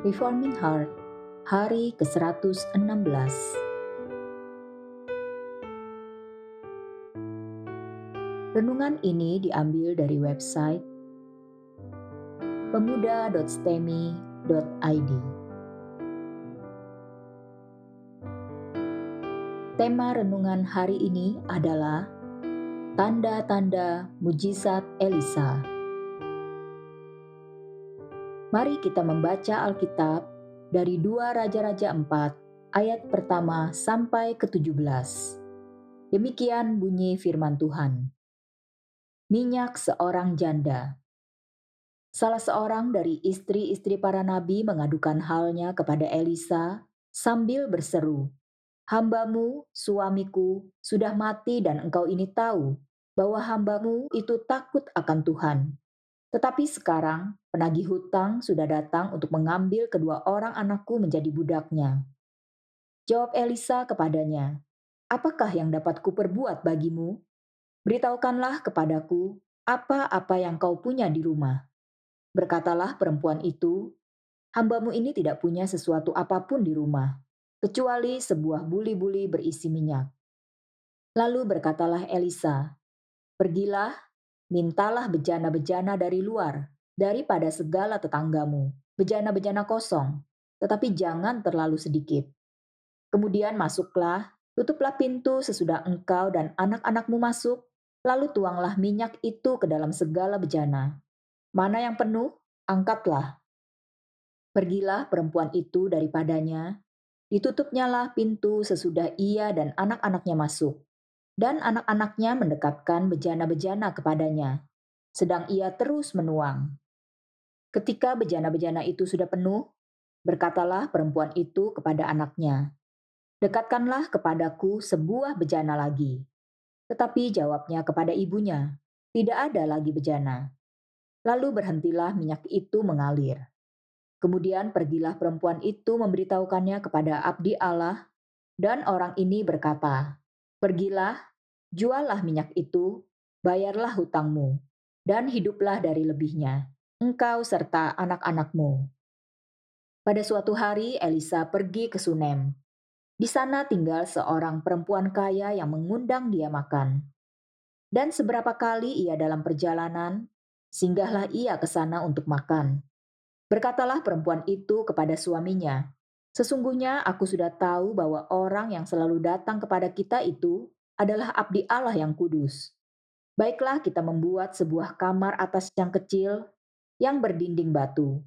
Reforming Heart, hari ke-116. Renungan ini diambil dari website pemuda.stemi.id. Tema renungan hari ini adalah Tanda-tanda mujizat Elisa. Mari kita membaca Alkitab dari dua Raja-Raja 4 ayat pertama sampai ke-17. Demikian bunyi firman Tuhan. Minyak seorang janda. Salah seorang dari istri-istri para nabi mengadukan halnya kepada Elisa sambil berseru, Hambamu, suamiku, sudah mati dan engkau ini tahu bahwa hambamu itu takut akan Tuhan. Tetapi sekarang penagih hutang sudah datang untuk mengambil kedua orang anakku menjadi budaknya. Jawab Elisa kepadanya, Apakah yang dapat kuperbuat bagimu? Beritahukanlah kepadaku apa-apa yang kau punya di rumah. Berkatalah perempuan itu, Hambamu ini tidak punya sesuatu apa pun di rumah, kecuali sebuah buli-buli berisi minyak. Lalu berkatalah Elisa, Pergilah, mintalah bejana-bejana dari luar, daripada segala tetanggamu, bejana-bejana kosong, tetapi jangan terlalu sedikit. Kemudian masuklah, tutuplah pintu sesudah engkau dan anak-anakmu masuk, lalu tuanglah minyak itu ke dalam segala bejana. Mana yang penuh, angkatlah. Pergilah perempuan itu daripadanya, Ditutupnyalah pintu sesudah ia dan anak-anaknya masuk, dan anak-anaknya mendekatkan bejana-bejana kepadanya, sedang ia terus menuang. Ketika bejana-bejana itu sudah penuh, berkatalah perempuan itu kepada anaknya, "Dekatkanlah kepadaku sebuah bejana lagi." Tetapi jawabnya kepada ibunya, "Tidak ada lagi bejana." Lalu berhentilah minyak itu mengalir. Kemudian pergilah perempuan itu memberitahukannya kepada abdi Allah, dan orang ini berkata, "Pergilah, juallah minyak itu, bayarlah hutangmu, dan hiduplah dari lebihnya, engkau serta anak-anakmu." Pada suatu hari, Elisa pergi ke Sunem. Di sana tinggal seorang perempuan kaya yang mengundang dia makan. Dan seberapa kali ia dalam perjalanan, singgahlah ia ke sana untuk makan. Berkatalah perempuan itu kepada suaminya, Sesungguhnya aku sudah tahu bahwa orang yang selalu datang kepada kita itu adalah abdi Allah yang kudus. Baiklah kita membuat sebuah kamar atas yang kecil yang berdinding batu.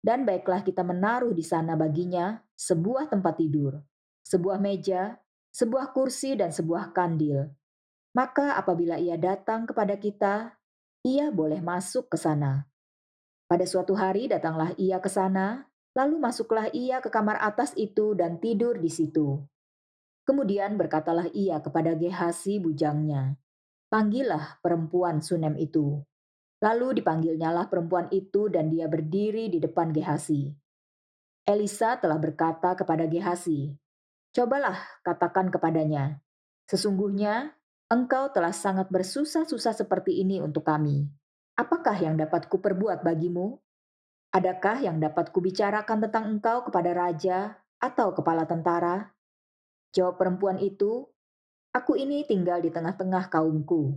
Dan baiklah kita menaruh di sana baginya sebuah tempat tidur, sebuah meja, sebuah kursi dan sebuah kandil. Maka apabila ia datang kepada kita, ia boleh masuk ke sana. Pada suatu hari datanglah ia ke sana, lalu masuklah ia ke kamar atas itu dan tidur di situ. Kemudian berkatalah ia kepada Gehasi bujangnya, Panggillah perempuan Sunem itu. Lalu dipanggilnyalah perempuan itu dan dia berdiri di depan Gehasi. Elisa telah berkata kepada Gehasi, Cobalah katakan kepadanya, Sesungguhnya engkau telah sangat bersusah-susah seperti ini untuk kami Apakah yang dapat kuperbuat bagimu? Adakah yang dapat kubicarakan tentang engkau kepada raja atau kepala tentara? Jawab perempuan itu, Aku ini tinggal di tengah-tengah kaumku.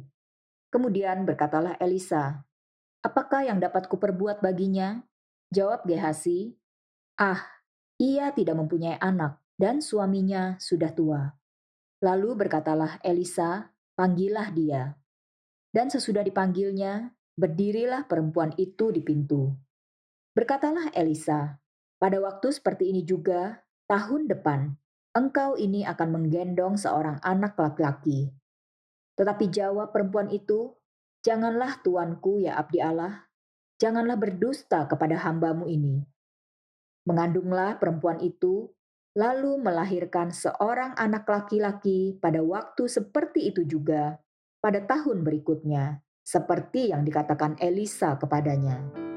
Kemudian berkatalah Elisa, Apakah yang dapat kuperbuat baginya? Jawab Gehasi, Ah, ia tidak mempunyai anak dan suaminya sudah tua. Lalu berkatalah Elisa, Panggillah dia. Dan sesudah dipanggilnya, Berdirilah perempuan itu di pintu. Berkatalah Elisa, pada waktu seperti ini juga, tahun depan, engkau ini akan menggendong seorang anak laki-laki. Tetapi jawab perempuan itu, Janganlah tuanku ya abdi Allah, janganlah berdusta kepada hambamu ini. Mengandunglah perempuan itu, lalu melahirkan seorang anak laki-laki pada waktu seperti itu juga, pada tahun berikutnya seperti yang dikatakan Elisa kepadanya.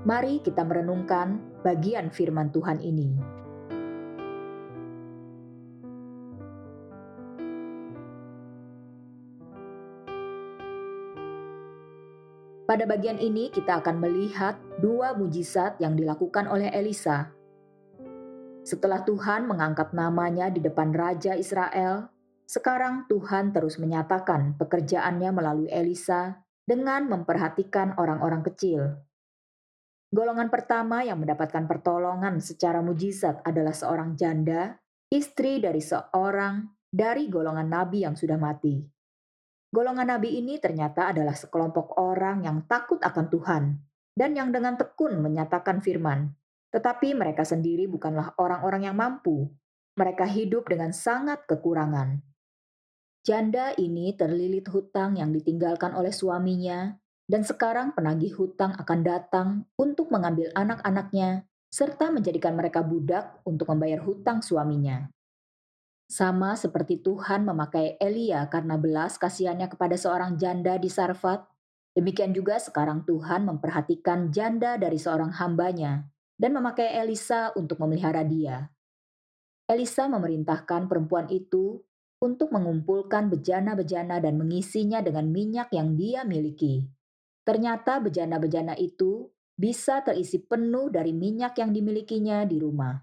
Mari kita merenungkan bagian firman Tuhan ini. Pada bagian ini kita akan melihat dua mujizat yang dilakukan oleh Elisa. Setelah Tuhan mengangkat namanya di depan Raja Israel, sekarang Tuhan terus menyatakan pekerjaannya melalui Elisa dengan memperhatikan orang-orang kecil. Golongan pertama yang mendapatkan pertolongan secara mujizat adalah seorang janda, istri dari seorang dari golongan nabi yang sudah mati. Golongan nabi ini ternyata adalah sekelompok orang yang takut akan Tuhan dan yang dengan tekun menyatakan firman. Tetapi mereka sendiri bukanlah orang-orang yang mampu. Mereka hidup dengan sangat kekurangan. Janda ini terlilit hutang yang ditinggalkan oleh suaminya, dan sekarang penagih hutang akan datang untuk mengambil anak-anaknya serta menjadikan mereka budak untuk membayar hutang suaminya. Sama seperti Tuhan memakai Elia karena belas kasihannya kepada seorang janda di Sarfat, demikian juga sekarang Tuhan memperhatikan janda dari seorang hambanya dan memakai Elisa untuk memelihara dia. Elisa memerintahkan perempuan itu untuk mengumpulkan bejana-bejana dan mengisinya dengan minyak yang dia miliki. Ternyata bejana-bejana itu bisa terisi penuh dari minyak yang dimilikinya di rumah.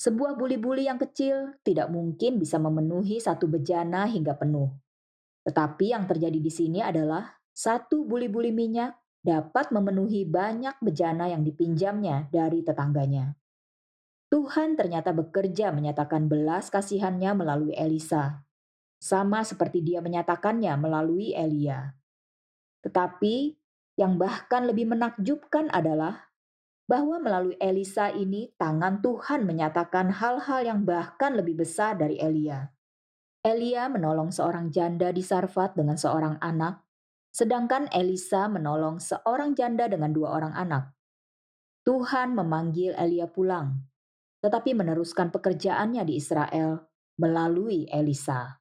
Sebuah buli-buli yang kecil tidak mungkin bisa memenuhi satu bejana hingga penuh. Tetapi yang terjadi di sini adalah satu buli-buli minyak dapat memenuhi banyak bejana yang dipinjamnya dari tetangganya. Tuhan ternyata bekerja menyatakan belas kasihannya melalui Elisa, sama seperti dia menyatakannya melalui Elia. Tetapi yang bahkan lebih menakjubkan adalah bahwa melalui Elisa ini tangan Tuhan menyatakan hal-hal yang bahkan lebih besar dari Elia. Elia menolong seorang janda di Sarfat dengan seorang anak, sedangkan Elisa menolong seorang janda dengan dua orang anak. Tuhan memanggil Elia pulang, tetapi meneruskan pekerjaannya di Israel melalui Elisa.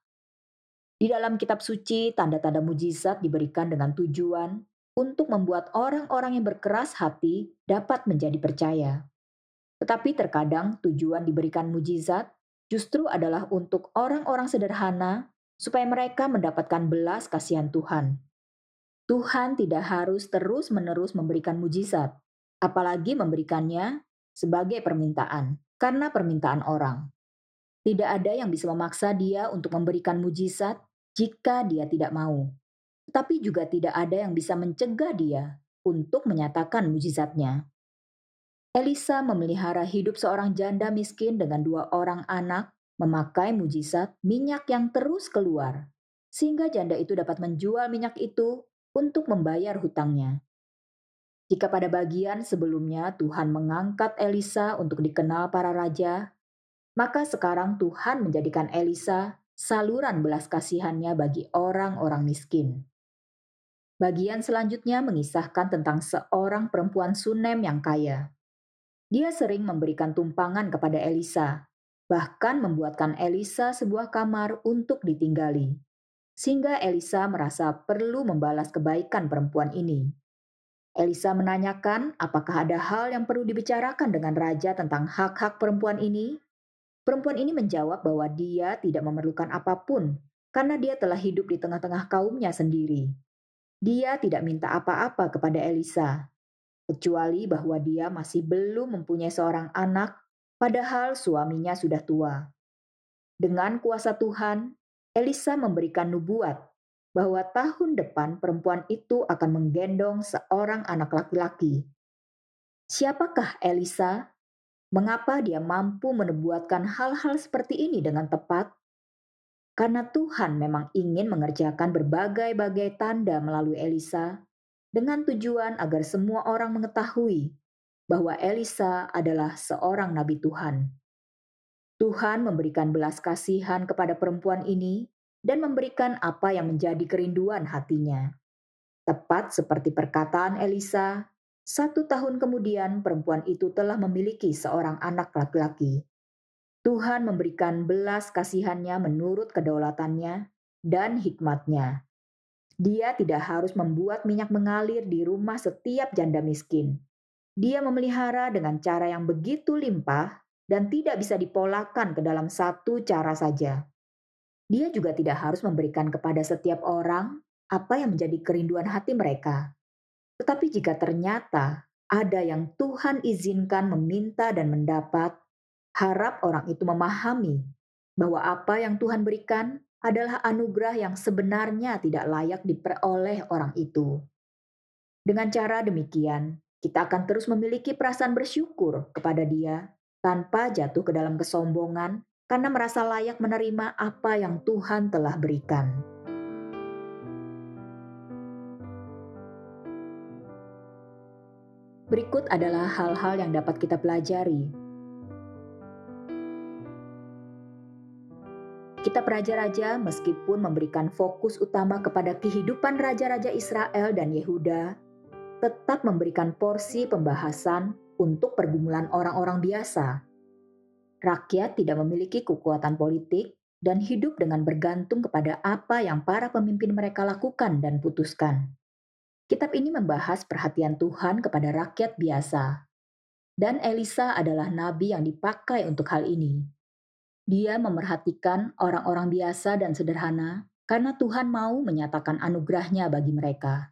Di dalam kitab suci, tanda-tanda mujizat diberikan dengan tujuan untuk membuat orang-orang yang berkeras hati dapat menjadi percaya. Tetapi terkadang tujuan diberikan mujizat justru adalah untuk orang-orang sederhana supaya mereka mendapatkan belas kasihan Tuhan. Tuhan tidak harus terus-menerus memberikan mujizat, apalagi memberikannya sebagai permintaan, karena permintaan orang. Tidak ada yang bisa memaksa dia untuk memberikan mujizat jika dia tidak mau tetapi juga tidak ada yang bisa mencegah dia untuk menyatakan mujizatnya. Elisa memelihara hidup seorang janda miskin dengan dua orang anak, memakai mujizat minyak yang terus keluar, sehingga janda itu dapat menjual minyak itu untuk membayar hutangnya. Jika pada bagian sebelumnya Tuhan mengangkat Elisa untuk dikenal para raja, maka sekarang Tuhan menjadikan Elisa saluran belas kasihannya bagi orang-orang miskin. Bagian selanjutnya mengisahkan tentang seorang perempuan Sunem yang kaya. Dia sering memberikan tumpangan kepada Elisa, bahkan membuatkan Elisa sebuah kamar untuk ditinggali. Sehingga Elisa merasa perlu membalas kebaikan perempuan ini. Elisa menanyakan apakah ada hal yang perlu dibicarakan dengan raja tentang hak-hak perempuan ini. Perempuan ini menjawab bahwa dia tidak memerlukan apa pun karena dia telah hidup di tengah-tengah kaumnya sendiri. Dia tidak minta apa-apa kepada Elisa, kecuali bahwa dia masih belum mempunyai seorang anak, padahal suaminya sudah tua. Dengan kuasa Tuhan, Elisa memberikan nubuat bahwa tahun depan perempuan itu akan menggendong seorang anak laki-laki. Siapakah Elisa? Mengapa dia mampu menubuatkan hal-hal seperti ini dengan tepat? Karena Tuhan memang ingin mengerjakan berbagai-bagai tanda melalui Elisa dengan tujuan agar semua orang mengetahui bahwa Elisa adalah seorang nabi Tuhan. Tuhan memberikan belas kasihan kepada perempuan ini dan memberikan apa yang menjadi kerinduan hatinya. Tepat seperti perkataan Elisa, satu tahun kemudian perempuan itu telah memiliki seorang anak laki-laki. Tuhan memberikan belas kasihannya menurut kedaulatannya dan hikmatnya. Dia tidak harus membuat minyak mengalir di rumah setiap janda miskin. Dia memelihara dengan cara yang begitu limpah dan tidak bisa dipolakan ke dalam satu cara saja. Dia juga tidak harus memberikan kepada setiap orang apa yang menjadi kerinduan hati mereka. Tetapi jika ternyata ada yang Tuhan izinkan meminta dan mendapat, harap orang itu memahami bahwa apa yang Tuhan berikan adalah anugerah yang sebenarnya tidak layak diperoleh orang itu. Dengan cara demikian, kita akan terus memiliki perasaan bersyukur kepada Dia tanpa jatuh ke dalam kesombongan karena merasa layak menerima apa yang Tuhan telah berikan. Berikut adalah hal-hal yang dapat kita pelajari. Kitab Raja-Raja meskipun memberikan fokus utama kepada kehidupan Raja-Raja Israel dan Yehuda, tetap memberikan porsi pembahasan untuk pergumulan orang-orang biasa. Rakyat tidak memiliki kekuatan politik dan hidup dengan bergantung kepada apa yang para pemimpin mereka lakukan dan putuskan. Kitab ini membahas perhatian Tuhan kepada rakyat biasa. Dan Elisa adalah nabi yang dipakai untuk hal ini. Dia memerhatikan orang-orang biasa dan sederhana karena Tuhan mau menyatakan anugerahnya bagi mereka.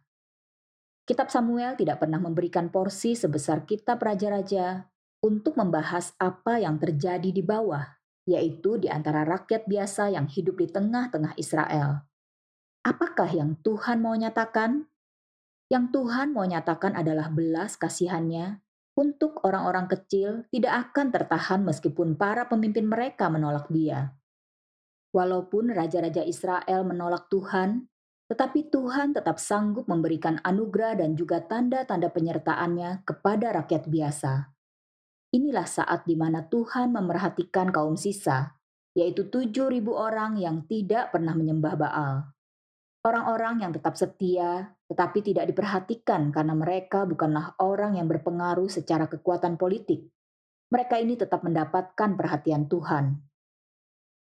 Kitab Samuel tidak pernah memberikan porsi sebesar kitab raja-raja untuk membahas apa yang terjadi di bawah, yaitu di antara rakyat biasa yang hidup di tengah-tengah Israel. Apakah yang Tuhan mau nyatakan? Yang Tuhan mau nyatakan adalah belas kasihannya untuk orang-orang kecil tidak akan tertahan meskipun para pemimpin mereka menolak dia. Walaupun raja-raja Israel menolak Tuhan, tetapi Tuhan tetap sanggup memberikan anugerah dan juga tanda-tanda penyertaannya kepada rakyat biasa. Inilah saat di mana Tuhan memerhatikan kaum sisa, yaitu tujuh ribu orang yang tidak pernah menyembah Baal. Orang-orang yang tetap setia, tetapi tidak diperhatikan karena mereka bukanlah orang yang berpengaruh secara kekuatan politik. Mereka ini tetap mendapatkan perhatian Tuhan.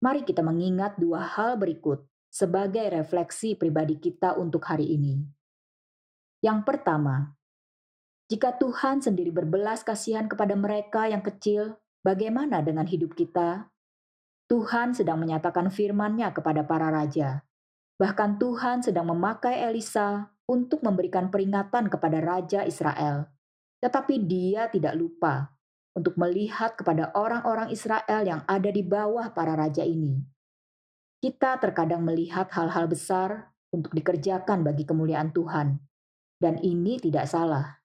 Mari kita mengingat dua hal berikut sebagai refleksi pribadi kita untuk hari ini. Yang pertama, jika Tuhan sendiri berbelas kasihan kepada mereka yang kecil, bagaimana dengan hidup kita? Tuhan sedang menyatakan firman-Nya kepada para raja. Bahkan Tuhan sedang memakai Elisa untuk memberikan peringatan kepada Raja Israel. Tetapi dia tidak lupa untuk melihat kepada orang-orang Israel yang ada di bawah para raja ini. Kita terkadang melihat hal-hal besar untuk dikerjakan bagi kemuliaan Tuhan, dan ini tidak salah.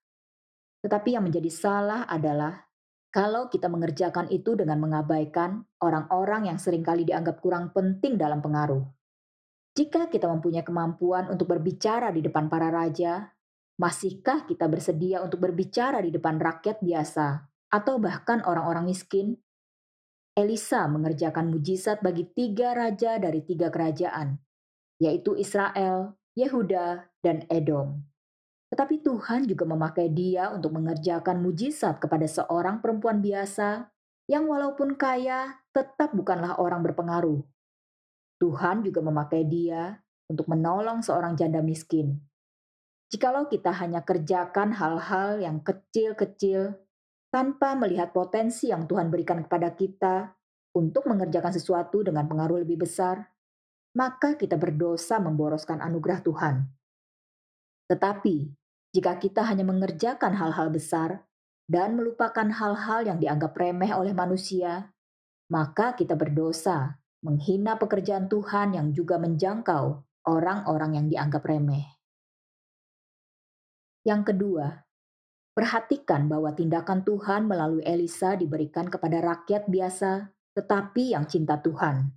Tetapi yang menjadi salah adalah kalau kita mengerjakan itu dengan mengabaikan orang-orang yang sering kali dianggap kurang penting dalam pengaruh. Jika kita mempunyai kemampuan untuk berbicara di depan para raja, masihkah kita bersedia untuk berbicara di depan rakyat biasa atau bahkan orang-orang miskin? Elisa mengerjakan mujizat bagi tiga raja dari tiga kerajaan, yaitu Israel, Yehuda, dan Edom. Tetapi Tuhan juga memakai dia untuk mengerjakan mujizat kepada seorang perempuan biasa yang walaupun kaya tetap bukanlah orang berpengaruh. Tuhan juga memakai dia untuk menolong seorang janda miskin. Jikalau kita hanya kerjakan hal-hal yang kecil-kecil tanpa melihat potensi yang Tuhan berikan kepada kita untuk mengerjakan sesuatu dengan pengaruh lebih besar, maka kita berdosa memboroskan anugerah Tuhan. Tetapi, jika kita hanya mengerjakan hal-hal besar dan melupakan hal-hal yang dianggap remeh oleh manusia, maka kita berdosa menghina pekerjaan Tuhan yang juga menjangkau orang-orang yang dianggap remeh. Yang kedua, perhatikan bahwa tindakan Tuhan melalui Elisa diberikan kepada rakyat biasa, tetapi yang cinta Tuhan.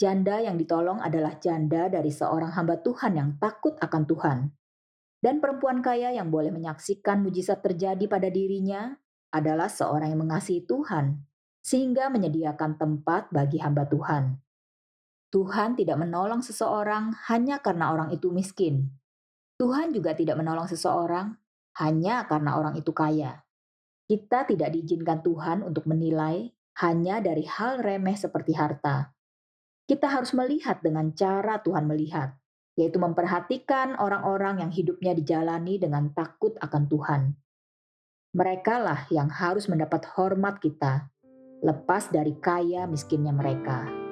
Janda yang ditolong adalah janda dari seorang hamba Tuhan yang takut akan Tuhan. Dan perempuan kaya yang boleh menyaksikan mujizat terjadi pada dirinya adalah seorang yang mengasihi Tuhan sehingga menyediakan tempat bagi hamba Tuhan. Tuhan tidak menolong seseorang hanya karena orang itu miskin. Tuhan juga tidak menolong seseorang hanya karena orang itu kaya. Kita tidak diizinkan Tuhan untuk menilai hanya dari hal remeh seperti harta. Kita harus melihat dengan cara Tuhan melihat, yaitu memperhatikan orang-orang yang hidupnya dijalani dengan takut akan Tuhan. Merekalah yang harus mendapat hormat kita, lepas dari kaya miskinnya mereka.